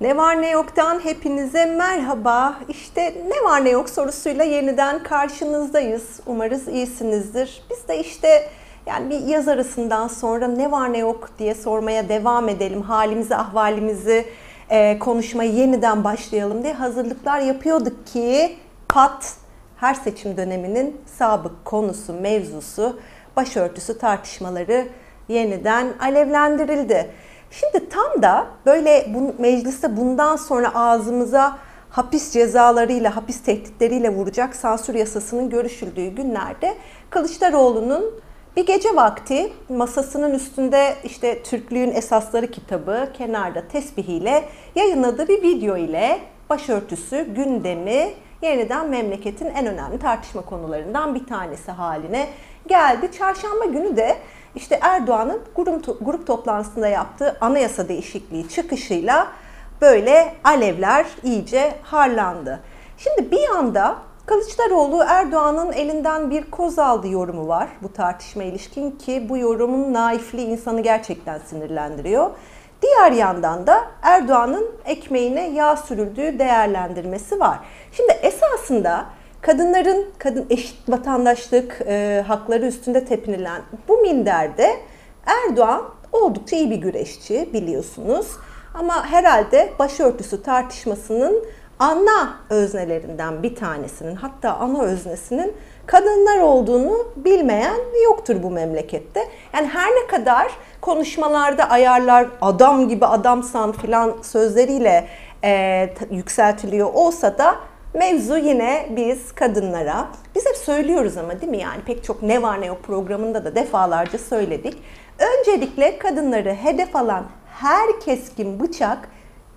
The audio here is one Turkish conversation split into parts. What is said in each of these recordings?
Ne var ne yoktan hepinize merhaba. İşte ne var ne yok sorusuyla yeniden karşınızdayız. Umarız iyisinizdir. Biz de işte yani bir yaz arasından sonra ne var ne yok diye sormaya devam edelim. Halimizi, ahvalimizi e, konuşmaya yeniden başlayalım diye hazırlıklar yapıyorduk ki pat her seçim döneminin sabık konusu, mevzusu, başörtüsü tartışmaları yeniden alevlendirildi. Şimdi tam da böyle bu, mecliste bundan sonra ağzımıza hapis cezalarıyla, hapis tehditleriyle vuracak sansür yasasının görüşüldüğü günlerde Kılıçdaroğlu'nun bir gece vakti masasının üstünde işte Türklüğün Esasları kitabı kenarda tesbihiyle yayınladığı bir video ile başörtüsü gündemi yeniden memleketin en önemli tartışma konularından bir tanesi haline geldi. Çarşamba günü de işte Erdoğan'ın grup, grup toplantısında yaptığı anayasa değişikliği çıkışıyla böyle alevler iyice harlandı. Şimdi bir yanda Kılıçdaroğlu Erdoğan'ın elinden bir koz aldı yorumu var bu tartışma ilişkin ki bu yorumun naifliği insanı gerçekten sinirlendiriyor. Diğer yandan da Erdoğan'ın ekmeğine yağ sürüldüğü değerlendirmesi var. Şimdi esasında kadınların kadın eşit vatandaşlık e, hakları üstünde tepinilen bu minderde Erdoğan oldukça iyi bir güreşçi biliyorsunuz. Ama herhalde başörtüsü tartışmasının ana öznelerinden bir tanesinin hatta ana öznesinin kadınlar olduğunu bilmeyen yoktur bu memlekette. Yani her ne kadar konuşmalarda ayarlar adam gibi adamsan filan sözleriyle e, yükseltiliyor olsa da Mevzu yine biz kadınlara, biz hep söylüyoruz ama değil mi yani pek çok ne var ne yok programında da defalarca söyledik. Öncelikle kadınları hedef alan her keskin bıçak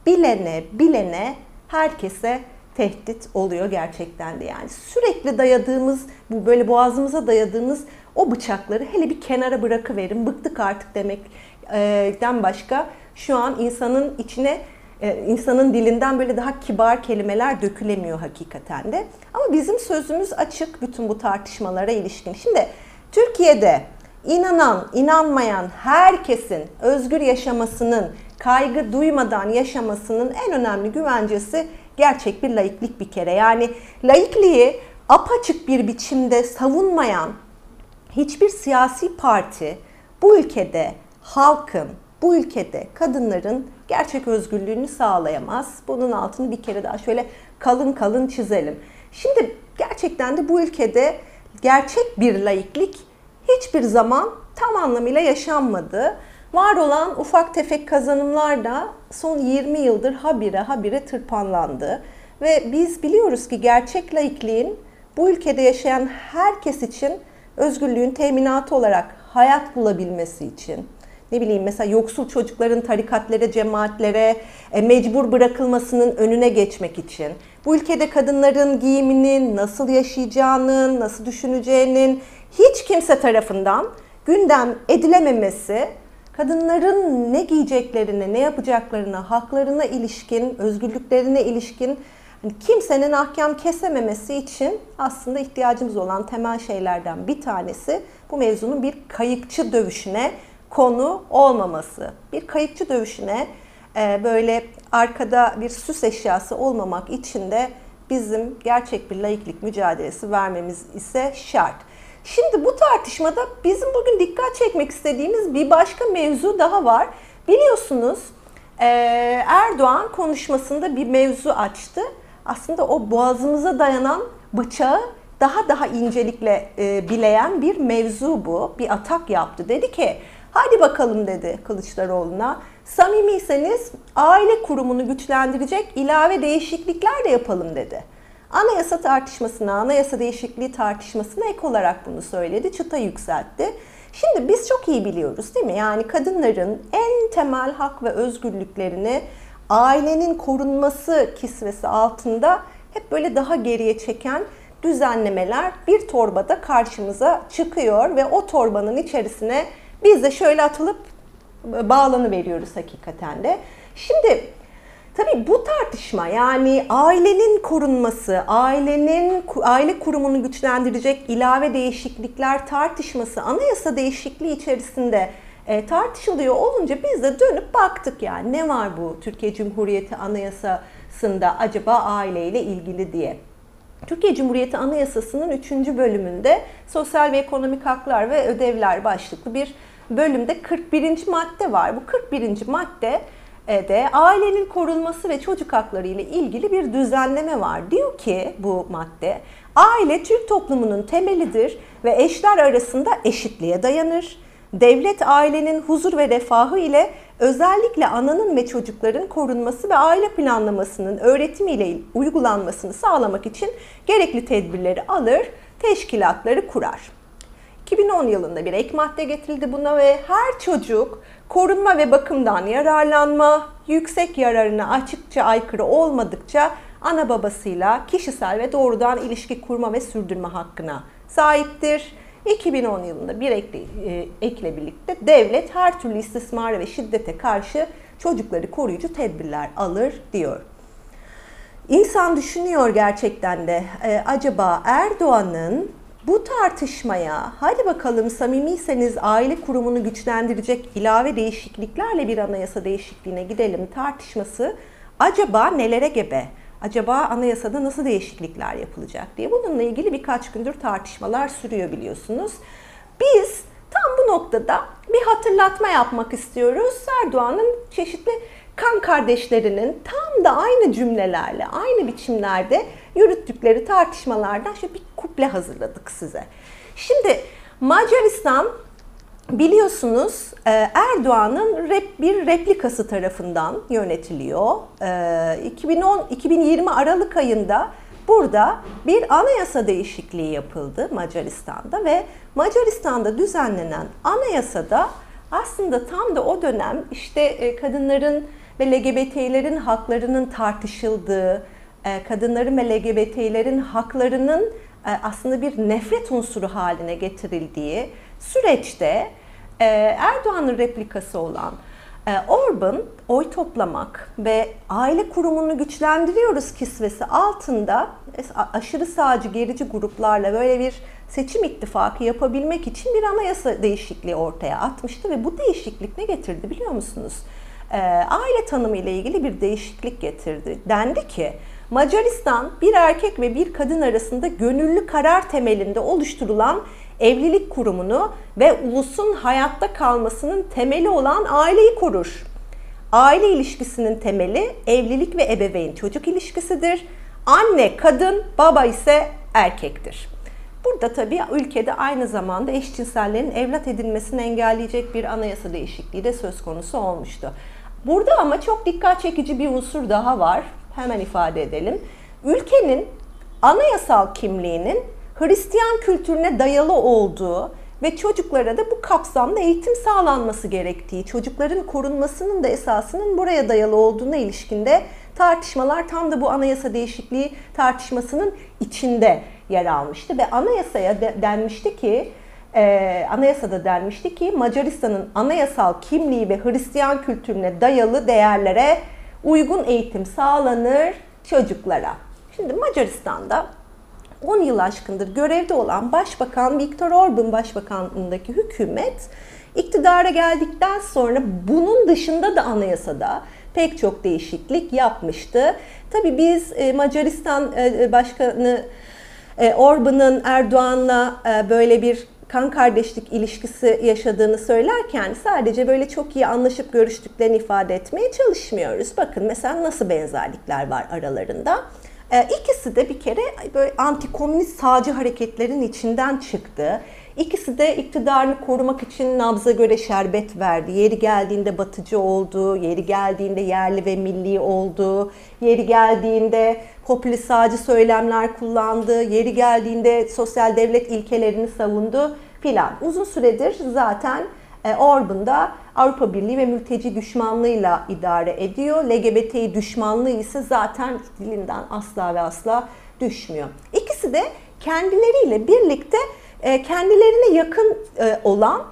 bilene bilene herkese tehdit oluyor gerçekten de yani. Sürekli dayadığımız, bu böyle boğazımıza dayadığımız o bıçakları hele bir kenara bırakıverin, bıktık artık demekten başka şu an insanın içine e, insanın dilinden böyle daha kibar kelimeler dökülemiyor hakikaten de. Ama bizim sözümüz açık bütün bu tartışmalara ilişkin. Şimdi Türkiye'de inanan, inanmayan herkesin özgür yaşamasının, kaygı duymadan yaşamasının en önemli güvencesi gerçek bir laiklik bir kere. Yani laikliği apaçık bir biçimde savunmayan hiçbir siyasi parti bu ülkede halkın, bu ülkede kadınların gerçek özgürlüğünü sağlayamaz. Bunun altını bir kere daha şöyle kalın kalın çizelim. Şimdi gerçekten de bu ülkede gerçek bir laiklik hiçbir zaman tam anlamıyla yaşanmadı. Var olan ufak tefek kazanımlar da son 20 yıldır habire habire tırpanlandı. Ve biz biliyoruz ki gerçek laikliğin bu ülkede yaşayan herkes için özgürlüğün teminatı olarak hayat bulabilmesi için, ne bileyim mesela yoksul çocukların tarikatlere, cemaatlere e, mecbur bırakılmasının önüne geçmek için, bu ülkede kadınların giyiminin, nasıl yaşayacağının, nasıl düşüneceğinin hiç kimse tarafından gündem edilememesi, kadınların ne giyeceklerine, ne yapacaklarına, haklarına ilişkin, özgürlüklerine ilişkin hani kimsenin ahkam kesememesi için aslında ihtiyacımız olan temel şeylerden bir tanesi bu mevzunun bir kayıkçı dövüşüne konu olmaması. Bir kayıkçı dövüşüne e, böyle arkada bir süs eşyası olmamak için de bizim gerçek bir laiklik mücadelesi vermemiz ise şart. Şimdi bu tartışmada bizim bugün dikkat çekmek istediğimiz bir başka mevzu daha var. Biliyorsunuz e, Erdoğan konuşmasında bir mevzu açtı. Aslında o boğazımıza dayanan bıçağı daha daha incelikle e, bileyen bir mevzu bu. Bir atak yaptı. Dedi ki Hadi bakalım dedi Kılıçdaroğlu'na. Samimiyseniz aile kurumunu güçlendirecek ilave değişiklikler de yapalım dedi. Anayasa tartışmasına, anayasa değişikliği tartışmasına ek olarak bunu söyledi, çıta yükseltti. Şimdi biz çok iyi biliyoruz değil mi? Yani kadınların en temel hak ve özgürlüklerini ailenin korunması kisvesi altında hep böyle daha geriye çeken düzenlemeler bir torbada karşımıza çıkıyor ve o torbanın içerisine biz de şöyle atılıp bağlanı veriyoruz hakikaten de. Şimdi tabii bu tartışma yani ailenin korunması, ailenin aile kurumunu güçlendirecek ilave değişiklikler tartışması anayasa değişikliği içerisinde e, tartışılıyor olunca biz de dönüp baktık yani ne var bu Türkiye Cumhuriyeti Anayasası'nda acaba aileyle ilgili diye. Türkiye Cumhuriyeti Anayasası'nın 3. bölümünde sosyal ve ekonomik haklar ve ödevler başlıklı bir bölümde 41. madde var. Bu 41. madde e, de ailenin korunması ve çocuk hakları ile ilgili bir düzenleme var. Diyor ki bu madde, aile Türk toplumunun temelidir ve eşler arasında eşitliğe dayanır. Devlet ailenin huzur ve refahı ile özellikle ananın ve çocukların korunması ve aile planlamasının öğretimiyle uygulanmasını sağlamak için gerekli tedbirleri alır, teşkilatları kurar. 2010 yılında bir ek madde getirildi buna ve her çocuk korunma ve bakımdan yararlanma, yüksek yararına açıkça aykırı olmadıkça ana babasıyla kişisel ve doğrudan ilişki kurma ve sürdürme hakkına sahiptir. 2010 yılında bir ekle, e, ekle birlikte devlet her türlü istismara ve şiddete karşı çocukları koruyucu tedbirler alır diyor. İnsan düşünüyor gerçekten de e, acaba Erdoğan'ın bu tartışmaya hadi bakalım samimiyseniz aile kurumunu güçlendirecek ilave değişikliklerle bir anayasa değişikliğine gidelim tartışması acaba nelere gebe? Acaba anayasada nasıl değişiklikler yapılacak diye bununla ilgili birkaç gündür tartışmalar sürüyor biliyorsunuz. Biz tam bu noktada bir hatırlatma yapmak istiyoruz. Erdoğan'ın çeşitli kan kardeşlerinin tam da aynı cümlelerle, aynı biçimlerde yürüttükleri tartışmalardan şöyle bir kuple hazırladık size. Şimdi Macaristan biliyorsunuz e, Erdoğan'ın bir replikası tarafından yönetiliyor. 2010-2020 e, Aralık ayında burada bir anayasa değişikliği yapıldı Macaristan'da ve Macaristan'da düzenlenen anayasada aslında tam da o dönem işte e, kadınların ve LGBT'lerin haklarının tartışıldığı, kadınların ve LGBT'lerin haklarının aslında bir nefret unsuru haline getirildiği süreçte e, Erdoğan'ın replikası olan e, Orban oy toplamak ve aile kurumunu güçlendiriyoruz kisvesi altında aşırı sağcı gerici gruplarla böyle bir seçim ittifakı yapabilmek için bir anayasa değişikliği ortaya atmıştı ve bu değişiklik ne getirdi biliyor musunuz? E, aile tanımı ile ilgili bir değişiklik getirdi. Dendi ki Macaristan bir erkek ve bir kadın arasında gönüllü karar temelinde oluşturulan evlilik kurumunu ve ulusun hayatta kalmasının temeli olan aileyi korur. Aile ilişkisinin temeli evlilik ve ebeveyn çocuk ilişkisidir. Anne kadın, baba ise erkektir. Burada tabii ülkede aynı zamanda eşcinsellerin evlat edinmesini engelleyecek bir anayasa değişikliği de söz konusu olmuştu. Burada ama çok dikkat çekici bir unsur daha var. Hemen ifade edelim. Ülkenin anayasal kimliğinin Hristiyan kültürüne dayalı olduğu ve çocuklara da bu kapsamda eğitim sağlanması gerektiği, çocukların korunmasının da esasının buraya dayalı olduğuna ilişkinde tartışmalar tam da bu anayasa değişikliği tartışmasının içinde yer almıştı ve anayasaya de, denmişti ki e, anayasada denmişti ki Macaristan'ın anayasal kimliği ve Hristiyan kültürüne dayalı değerlere uygun eğitim sağlanır çocuklara. Şimdi Macaristan'da 10 yıl aşkındır görevde olan Başbakan Viktor Orban Başbakanlığındaki hükümet iktidara geldikten sonra bunun dışında da anayasada pek çok değişiklik yapmıştı. Tabii biz e, Macaristan e, Başkanı e, Orban'ın Erdoğan'la böyle bir kan kardeşlik ilişkisi yaşadığını söylerken sadece böyle çok iyi anlaşıp görüştüklerini ifade etmeye çalışmıyoruz. Bakın mesela nasıl benzerlikler var aralarında. E, ikisi de bir kere böyle antikomünist sağcı hareketlerin içinden çıktı. İkisi de iktidarını korumak için nabza göre şerbet verdi. Yeri geldiğinde batıcı oldu, yeri geldiğinde yerli ve milli oldu, yeri geldiğinde popülist sağcı söylemler kullandı, yeri geldiğinde sosyal devlet ilkelerini savundu filan. Uzun süredir zaten e, Orban da Avrupa Birliği ve mülteci düşmanlığıyla idare ediyor. LGBT düşmanlığı ise zaten dilinden asla ve asla düşmüyor. İkisi de kendileriyle birlikte kendilerine yakın e, olan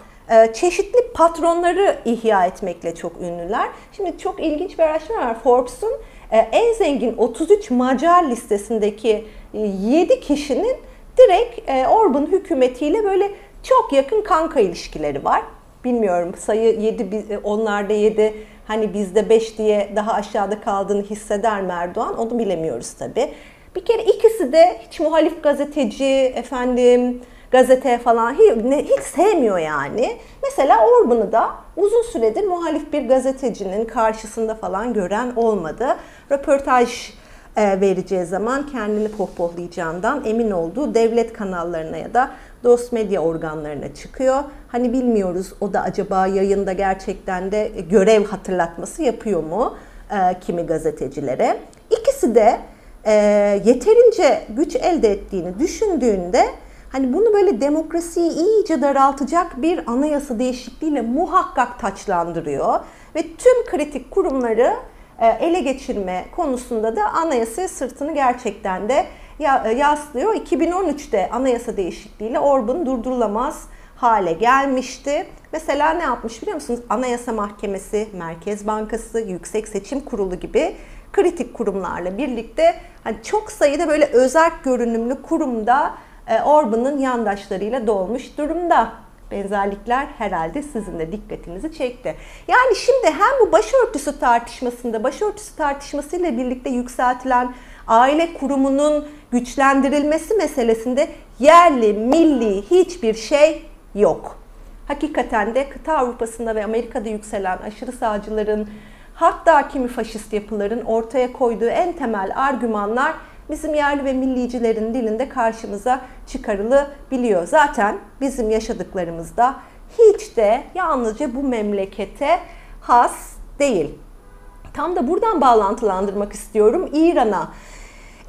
çeşitli patronları ihya etmekle çok ünlüler. Şimdi çok ilginç bir araştırma var. Forbes'un en zengin 33 Macar listesindeki 7 kişinin direkt Orban hükümetiyle böyle çok yakın kanka ilişkileri var. Bilmiyorum sayı 7 onlarda 7 hani bizde 5 diye daha aşağıda kaldığını hisseder mi Erdoğan onu bilemiyoruz tabi. Bir kere ikisi de hiç muhalif gazeteci efendim gazete falan hiç, sevmiyor yani. Mesela Orban'ı da uzun süredir muhalif bir gazetecinin karşısında falan gören olmadı. Röportaj e, vereceği zaman kendini pohpohlayacağından emin olduğu devlet kanallarına ya da dost medya organlarına çıkıyor. Hani bilmiyoruz o da acaba yayında gerçekten de görev hatırlatması yapıyor mu e, kimi gazetecilere. İkisi de e, yeterince güç elde ettiğini düşündüğünde hani bunu böyle demokrasiyi iyice daraltacak bir anayasa değişikliğiyle muhakkak taçlandırıyor ve tüm kritik kurumları e, ele geçirme konusunda da anayasa sırtını gerçekten de e, yaslıyor. 2013'te anayasa değişikliğiyle Orban durdurulamaz hale gelmişti. Mesela ne yapmış biliyor musunuz? Anayasa Mahkemesi, Merkez Bankası, Yüksek Seçim Kurulu gibi kritik kurumlarla birlikte hani çok sayıda böyle özel görünümlü kurumda Orban'ın yandaşlarıyla dolmuş durumda. Benzerlikler herhalde sizin de dikkatinizi çekti. Yani şimdi hem bu başörtüsü tartışmasında, başörtüsü tartışmasıyla birlikte yükseltilen aile kurumunun güçlendirilmesi meselesinde yerli, milli hiçbir şey yok. Hakikaten de kıta Avrupa'sında ve Amerika'da yükselen aşırı sağcıların hatta kimi faşist yapıların ortaya koyduğu en temel argümanlar bizim yerli ve millicilerin dilinde karşımıza çıkarılabiliyor. Zaten bizim yaşadıklarımızda hiç de yalnızca bu memlekete has değil. Tam da buradan bağlantılandırmak istiyorum İran'a.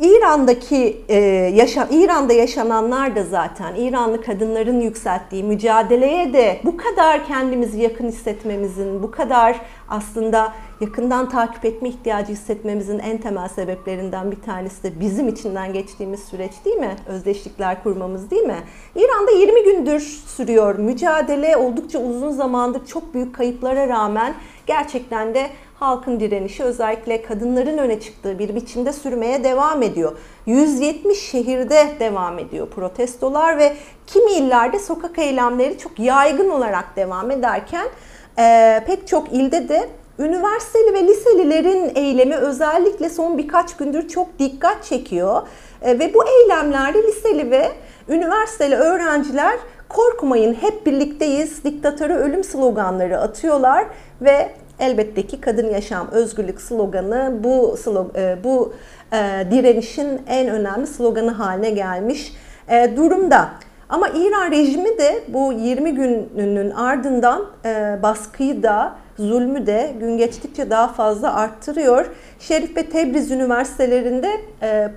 İran'daki e, yaşa, İran'da yaşananlar da zaten İranlı kadınların yükselttiği mücadeleye de bu kadar kendimizi yakın hissetmemizin, bu kadar aslında yakından takip etme ihtiyacı hissetmemizin en temel sebeplerinden bir tanesi de bizim içinden geçtiğimiz süreç değil mi? Özdeşlikler kurmamız değil mi? İran'da 20 gündür sürüyor mücadele oldukça uzun zamandır çok büyük kayıplara rağmen gerçekten de halkın direnişi özellikle kadınların öne çıktığı bir biçimde sürmeye devam ediyor. 170 şehirde devam ediyor protestolar ve kimi illerde sokak eylemleri çok yaygın olarak devam ederken e, pek çok ilde de üniversiteli ve liselilerin eylemi özellikle son birkaç gündür çok dikkat çekiyor. E, ve bu eylemlerde liseli ve üniversiteli öğrenciler korkmayın hep birlikteyiz, diktatörü ölüm sloganları atıyorlar ve elbette ki kadın yaşam özgürlük sloganı bu e, bu e, direnişin en önemli sloganı haline gelmiş durumda. Ama İran rejimi de bu 20 gününün ardından baskıyı da zulmü de gün geçtikçe daha fazla arttırıyor. Şerif ve Tebriz üniversitelerinde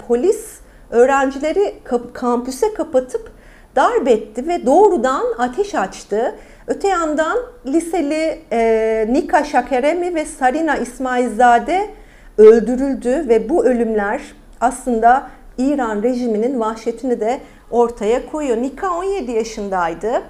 polis öğrencileri kampüse kapatıp darp etti ve doğrudan ateş açtı. Öte yandan liseli e, Nika Şakeremi ve Sarina İsmailzade öldürüldü ve bu ölümler aslında İran rejiminin vahşetini de ortaya koyuyor. Nika 17 yaşındaydı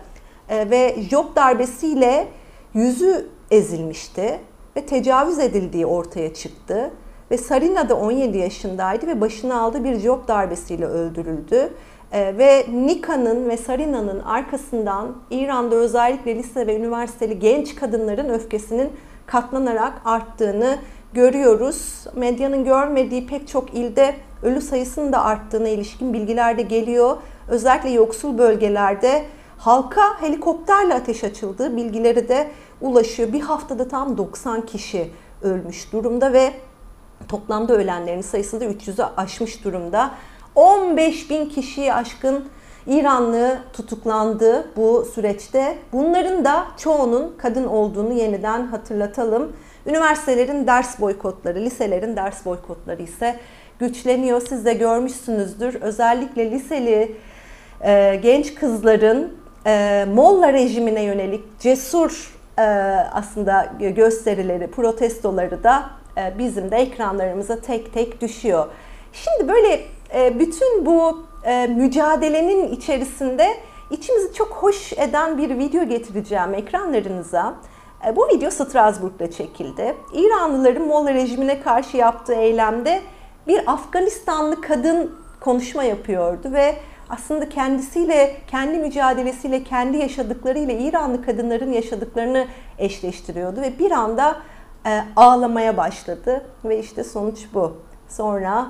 e, ve job darbesiyle yüzü ezilmişti ve tecavüz edildiği ortaya çıktı. Ve Sarina da 17 yaşındaydı ve başına aldığı bir job darbesiyle öldürüldü. Ee, ve Nika'nın ve Sarina'nın arkasından İran'da özellikle lise ve üniversiteli genç kadınların öfkesinin katlanarak arttığını görüyoruz. Medyanın görmediği pek çok ilde ölü sayısının da arttığına ilişkin bilgiler de geliyor. Özellikle yoksul bölgelerde halka helikopterle ateş açıldığı bilgileri de ulaşıyor. Bir haftada tam 90 kişi ölmüş durumda ve toplamda ölenlerin sayısı da 300'ü aşmış durumda. 15 bin kişiyi aşkın İranlı tutuklandı bu süreçte. Bunların da çoğunun kadın olduğunu yeniden hatırlatalım. Üniversitelerin ders boykotları, liselerin ders boykotları ise güçleniyor. Siz de görmüşsünüzdür. Özellikle liseli e, genç kızların e, Molla rejimine yönelik cesur aslında gösterileri, protestoları da e, bizim de ekranlarımıza tek tek düşüyor. Şimdi böyle e, bütün bu e, mücadelenin içerisinde içimizi çok hoş eden bir video getireceğim ekranlarınıza. Bu video Strasbourg'da çekildi. İranlıların Molla rejimine karşı yaptığı eylemde bir Afganistanlı kadın konuşma yapıyordu ve aslında kendisiyle, kendi mücadelesiyle, kendi yaşadıklarıyla İranlı kadınların yaşadıklarını eşleştiriyordu ve bir anda e, ağlamaya başladı ve işte sonuç bu. Sonra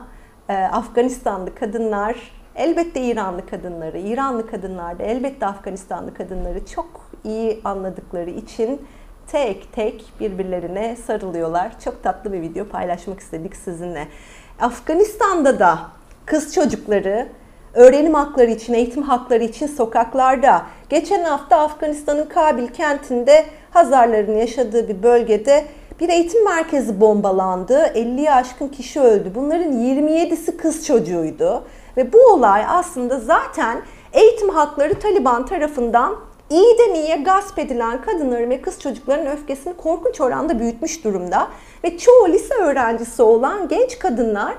e, Afganistanlı kadınlar elbette İranlı kadınları, İranlı kadınlar da elbette Afganistanlı kadınları çok iyi anladıkları için tek tek birbirlerine sarılıyorlar. Çok tatlı bir video paylaşmak istedik sizinle. Afganistan'da da kız çocukları öğrenim hakları için, eğitim hakları için sokaklarda. Geçen hafta Afganistan'ın Kabil kentinde Hazarların yaşadığı bir bölgede bir eğitim merkezi bombalandı. 50'ye aşkın kişi öldü. Bunların 27'si kız çocuğuydu. Ve bu olay aslında zaten eğitim hakları Taliban tarafından iyiden iyiye gasp edilen kadınların ve kız çocukların öfkesini korkunç oranda büyütmüş durumda. Ve çoğu lise öğrencisi olan genç kadınlar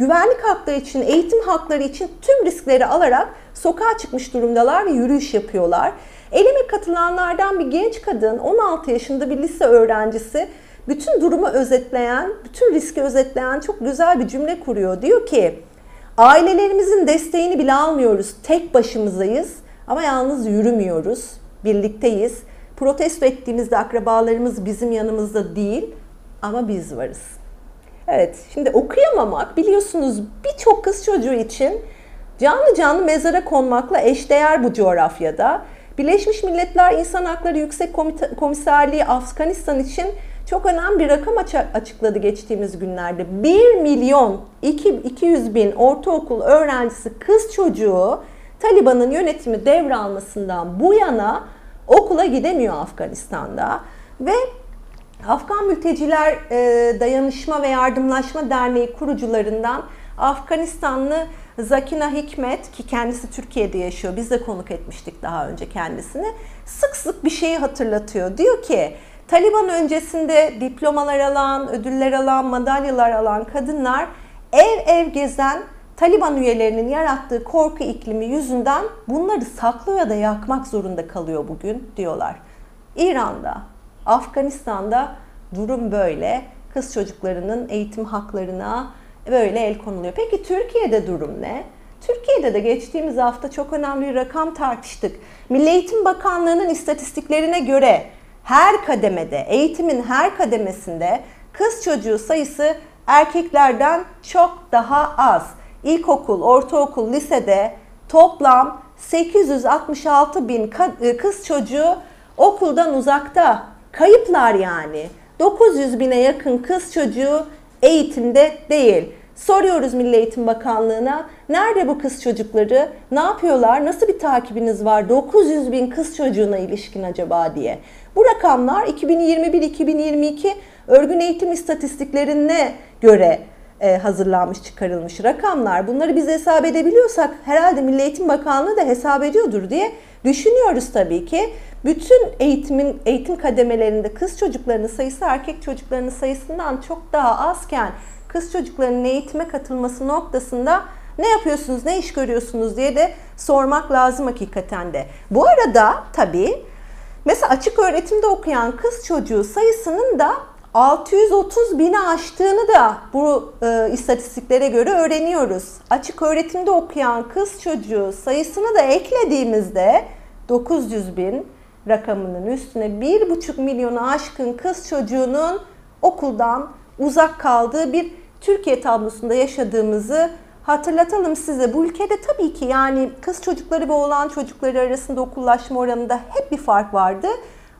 güvenlik hakları için, eğitim hakları için tüm riskleri alarak sokağa çıkmış durumdalar ve yürüyüş yapıyorlar. Elime katılanlardan bir genç kadın, 16 yaşında bir lise öğrencisi, bütün durumu özetleyen, bütün riski özetleyen çok güzel bir cümle kuruyor. Diyor ki, ailelerimizin desteğini bile almıyoruz, tek başımızayız ama yalnız yürümüyoruz, birlikteyiz. Protesto ettiğimizde akrabalarımız bizim yanımızda değil ama biz varız. Evet, şimdi okuyamamak biliyorsunuz birçok kız çocuğu için canlı canlı mezara konmakla eşdeğer bu coğrafyada. Birleşmiş Milletler İnsan Hakları Yüksek Komiserliği Afganistan için çok önemli bir rakam açıkladı geçtiğimiz günlerde. 1 milyon 200 bin ortaokul öğrencisi kız çocuğu Taliban'ın yönetimi devralmasından bu yana okula gidemiyor Afganistan'da ve Afgan Mülteciler e, Dayanışma ve Yardımlaşma Derneği kurucularından Afganistanlı Zakina Hikmet ki kendisi Türkiye'de yaşıyor. Biz de konuk etmiştik daha önce kendisini. Sık sık bir şeyi hatırlatıyor. Diyor ki Taliban öncesinde diplomalar alan, ödüller alan, madalyalar alan kadınlar ev ev gezen Taliban üyelerinin yarattığı korku iklimi yüzünden bunları saklıyor ya da yakmak zorunda kalıyor bugün diyorlar. İran'da, Afganistan'da durum böyle. Kız çocuklarının eğitim haklarına böyle el konuluyor. Peki Türkiye'de durum ne? Türkiye'de de geçtiğimiz hafta çok önemli bir rakam tartıştık. Milli Eğitim Bakanlığı'nın istatistiklerine göre her kademede, eğitimin her kademesinde kız çocuğu sayısı erkeklerden çok daha az. İlkokul, ortaokul, lisede toplam 866 bin e, kız çocuğu okuldan uzakta. Kayıplar yani. 900 bine yakın kız çocuğu eğitimde değil. Soruyoruz Milli Eğitim Bakanlığı'na nerede bu kız çocukları, ne yapıyorlar, nasıl bir takibiniz var 900 bin kız çocuğuna ilişkin acaba diye. Bu rakamlar 2021-2022 örgün eğitim istatistiklerine göre e, hazırlanmış, çıkarılmış rakamlar. Bunları biz hesap edebiliyorsak herhalde Milli Eğitim Bakanlığı da hesap ediyordur diye düşünüyoruz tabii ki. Bütün eğitimin eğitim kademelerinde kız çocuklarının sayısı erkek çocuklarının sayısından çok daha azken kız çocuklarının eğitime katılması noktasında ne yapıyorsunuz, ne iş görüyorsunuz diye de sormak lazım hakikaten de. Bu arada tabii mesela açık öğretimde okuyan kız çocuğu sayısının da 630 bini aştığını da bu e, istatistiklere göre öğreniyoruz. Açık öğretimde okuyan kız çocuğu sayısını da eklediğimizde 900 bin rakamının üstüne 1,5 milyonu aşkın kız çocuğunun okuldan uzak kaldığı bir Türkiye tablosunda yaşadığımızı hatırlatalım size. Bu ülkede tabii ki yani kız çocukları ve oğlan çocukları arasında okullaşma oranında hep bir fark vardı.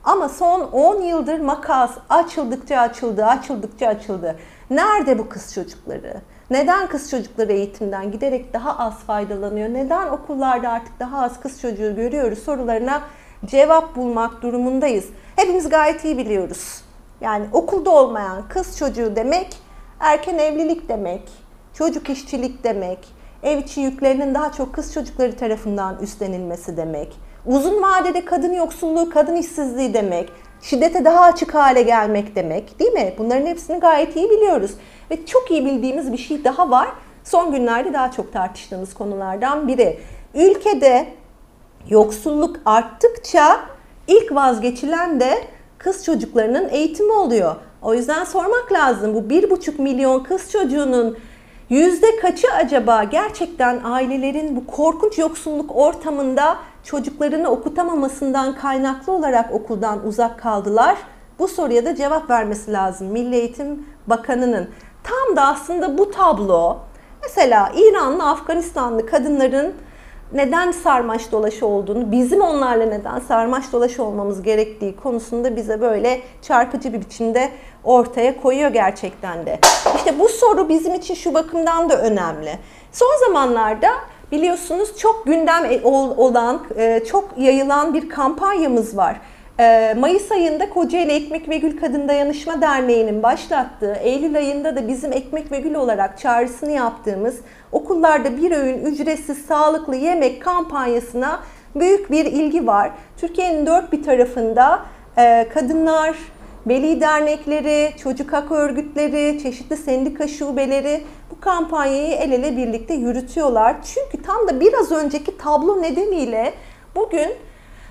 Ama son 10 yıldır makas açıldıkça açıldı, açıldıkça açıldı. Nerede bu kız çocukları? Neden kız çocukları eğitimden giderek daha az faydalanıyor? Neden okullarda artık daha az kız çocuğu görüyoruz sorularına cevap bulmak durumundayız. Hepimiz gayet iyi biliyoruz. Yani okulda olmayan kız çocuğu demek erken evlilik demek, çocuk işçilik demek, ev içi yüklerinin daha çok kız çocukları tarafından üstlenilmesi demek, uzun vadede kadın yoksulluğu, kadın işsizliği demek, şiddete daha açık hale gelmek demek değil mi? Bunların hepsini gayet iyi biliyoruz. Ve çok iyi bildiğimiz bir şey daha var. Son günlerde daha çok tartıştığımız konulardan biri. Ülkede yoksulluk arttıkça ilk vazgeçilen de kız çocuklarının eğitimi oluyor. O yüzden sormak lazım bu bir buçuk milyon kız çocuğunun Yüzde kaçı acaba gerçekten ailelerin bu korkunç yoksulluk ortamında çocuklarını okutamamasından kaynaklı olarak okuldan uzak kaldılar? Bu soruya da cevap vermesi lazım Milli Eğitim Bakanı'nın. Tam da aslında bu tablo mesela İranlı, Afganistanlı kadınların neden sarmaş dolaşı olduğunu, bizim onlarla neden sarmaş dolaşı olmamız gerektiği konusunda bize böyle çarpıcı bir biçimde ortaya koyuyor gerçekten de. İşte bu soru bizim için şu bakımdan da önemli. Son zamanlarda biliyorsunuz çok gündem e, olan, e, çok yayılan bir kampanyamız var. E, Mayıs ayında Kocaeli Ekmek ve Gül Kadın Dayanışma Derneği'nin başlattığı, Eylül ayında da bizim Ekmek ve Gül olarak çağrısını yaptığımız okullarda bir öğün ücretsiz sağlıklı yemek kampanyasına büyük bir ilgi var. Türkiye'nin dört bir tarafında kadınlar, veli dernekleri, çocuk hak örgütleri, çeşitli sendika şubeleri bu kampanyayı el ele birlikte yürütüyorlar. Çünkü tam da biraz önceki tablo nedeniyle bugün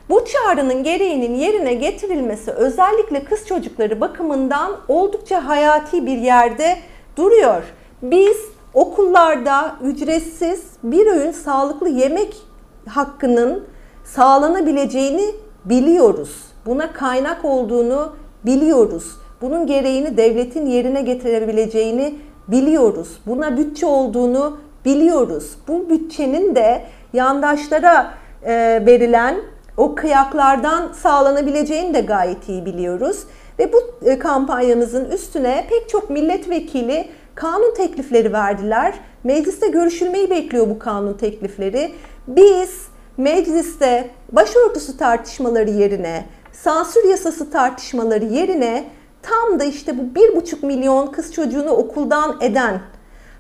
bu çağrının gereğinin yerine getirilmesi özellikle kız çocukları bakımından oldukça hayati bir yerde duruyor. Biz okullarda ücretsiz bir öğün sağlıklı yemek hakkının sağlanabileceğini biliyoruz. Buna kaynak olduğunu biliyoruz. Bunun gereğini devletin yerine getirebileceğini biliyoruz. Buna bütçe olduğunu biliyoruz. Bu bütçenin de yandaşlara verilen o kıyaklardan sağlanabileceğini de gayet iyi biliyoruz. Ve bu e, kampanyamızın üstüne pek çok milletvekili kanun teklifleri verdiler. Mecliste görüşülmeyi bekliyor bu kanun teklifleri. Biz mecliste başörtüsü tartışmaları yerine sansür yasası tartışmaları yerine tam da işte bu bir buçuk milyon kız çocuğunu okuldan eden,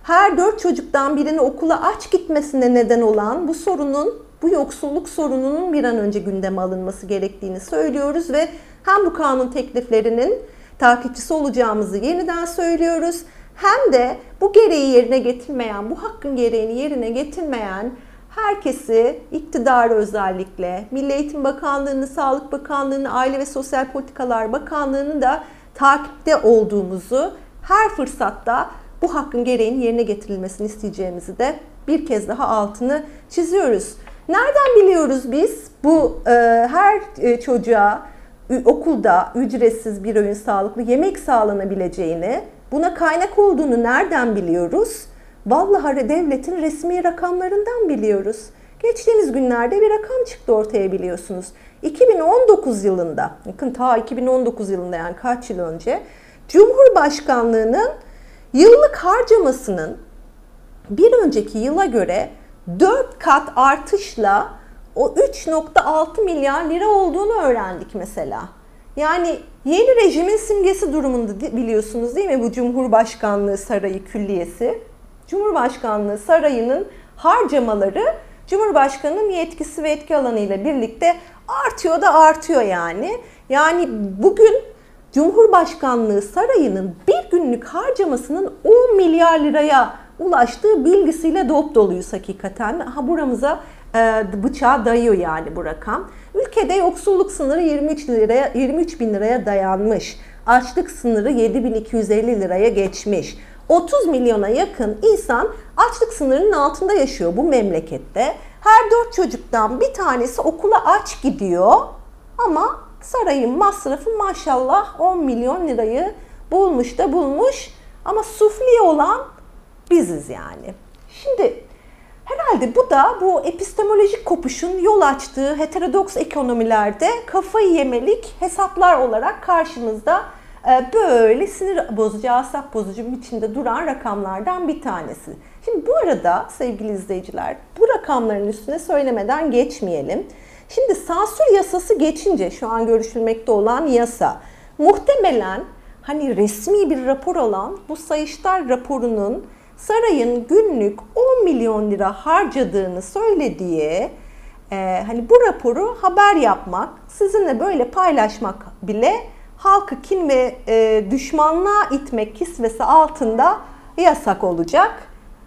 her dört çocuktan birini okula aç gitmesine neden olan bu sorunun, bu yoksulluk sorununun bir an önce gündeme alınması gerektiğini söylüyoruz ve hem bu kanun tekliflerinin takipçisi olacağımızı yeniden söylüyoruz. Hem de bu gereği yerine getirmeyen, bu hakkın gereğini yerine getirmeyen herkesi iktidarı özellikle Milli Eğitim Bakanlığı'nı, Sağlık Bakanlığı'nı, Aile ve Sosyal Politikalar Bakanlığı'nı da takipte olduğumuzu her fırsatta bu hakkın gereğinin yerine getirilmesini isteyeceğimizi de bir kez daha altını çiziyoruz. Nereden biliyoruz biz bu e, her e, çocuğa okulda ücretsiz bir öğün sağlıklı yemek sağlanabileceğini, buna kaynak olduğunu nereden biliyoruz? Vallahi devletin resmi rakamlarından biliyoruz. Geçtiğimiz günlerde bir rakam çıktı ortaya biliyorsunuz. 2019 yılında, bakın ta 2019 yılında yani kaç yıl önce Cumhurbaşkanlığının yıllık harcamasının bir önceki yıla göre 4 kat artışla o 3.6 milyar lira olduğunu öğrendik mesela. Yani yeni rejimin simgesi durumunda biliyorsunuz değil mi bu Cumhurbaşkanlığı Sarayı Külliyesi? Cumhurbaşkanlığı Sarayı'nın harcamaları Cumhurbaşkanı'nın yetkisi ve etki alanı ile birlikte artıyor da artıyor yani. Yani bugün Cumhurbaşkanlığı Sarayı'nın bir günlük harcamasının 10 milyar liraya ulaştığı bilgisiyle dop doluyuz hakikaten. Ha buramıza e, bıçağı dayıyor yani bu rakam. Ülkede yoksulluk sınırı 23 liraya 23 bin liraya dayanmış. Açlık sınırı 7250 liraya geçmiş. 30 milyona yakın insan açlık sınırının altında yaşıyor bu memlekette. Her dört çocuktan bir tanesi okula aç gidiyor ama sarayın masrafı maşallah 10 milyon lirayı bulmuş da bulmuş ama sufli olan biziz yani. Şimdi herhalde bu da bu epistemolojik kopuşun yol açtığı heterodoks ekonomilerde kafayı yemelik hesaplar olarak karşımızda ee, böyle sinir bozucu, asap bozucu biçimde duran rakamlardan bir tanesi. Şimdi bu arada sevgili izleyiciler bu rakamların üstüne söylemeden geçmeyelim. Şimdi sansür yasası geçince şu an görüşülmekte olan yasa muhtemelen hani resmi bir rapor olan bu Sayıştay raporunun sarayın günlük 10 milyon lira harcadığını söylediği e, hani bu raporu haber yapmak, sizinle böyle paylaşmak bile halkı kin ve e, düşmanlığa itmek kisvesi altında yasak olacak.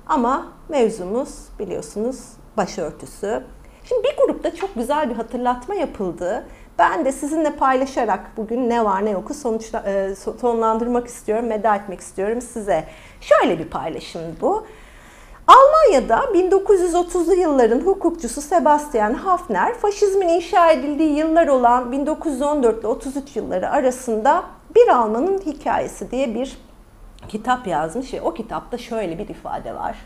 Ama mevzumuz biliyorsunuz başörtüsü. Şimdi bir grupta çok güzel bir hatırlatma yapıldı. Ben de sizinle paylaşarak bugün ne var ne yoku sonuçla, e, sonlandırmak istiyorum, veda etmek istiyorum size. Şöyle bir paylaşım bu. Almanya'da 1930'lu yılların hukukçusu Sebastian Hafner, faşizmin inşa edildiği yıllar olan 1914 ile 33 yılları arasında Bir Almanın Hikayesi diye bir kitap yazmış ve o kitapta şöyle bir ifade var.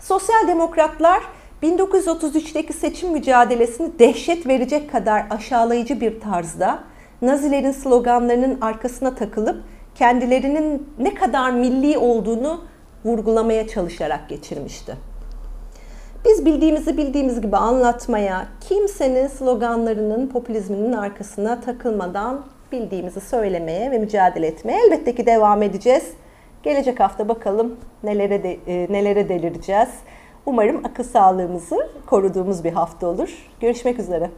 Sosyal demokratlar 1933'teki seçim mücadelesini dehşet verecek kadar aşağılayıcı bir tarzda Nazilerin sloganlarının arkasına takılıp kendilerinin ne kadar milli olduğunu vurgulamaya çalışarak geçirmişti. Biz bildiğimizi bildiğimiz gibi anlatmaya, kimsenin sloganlarının, popülizminin arkasına takılmadan bildiğimizi söylemeye ve mücadele etmeye elbette ki devam edeceğiz. Gelecek hafta bakalım nelere de, e, nelere delireceğiz. Umarım akıl sağlığımızı koruduğumuz bir hafta olur. Görüşmek üzere.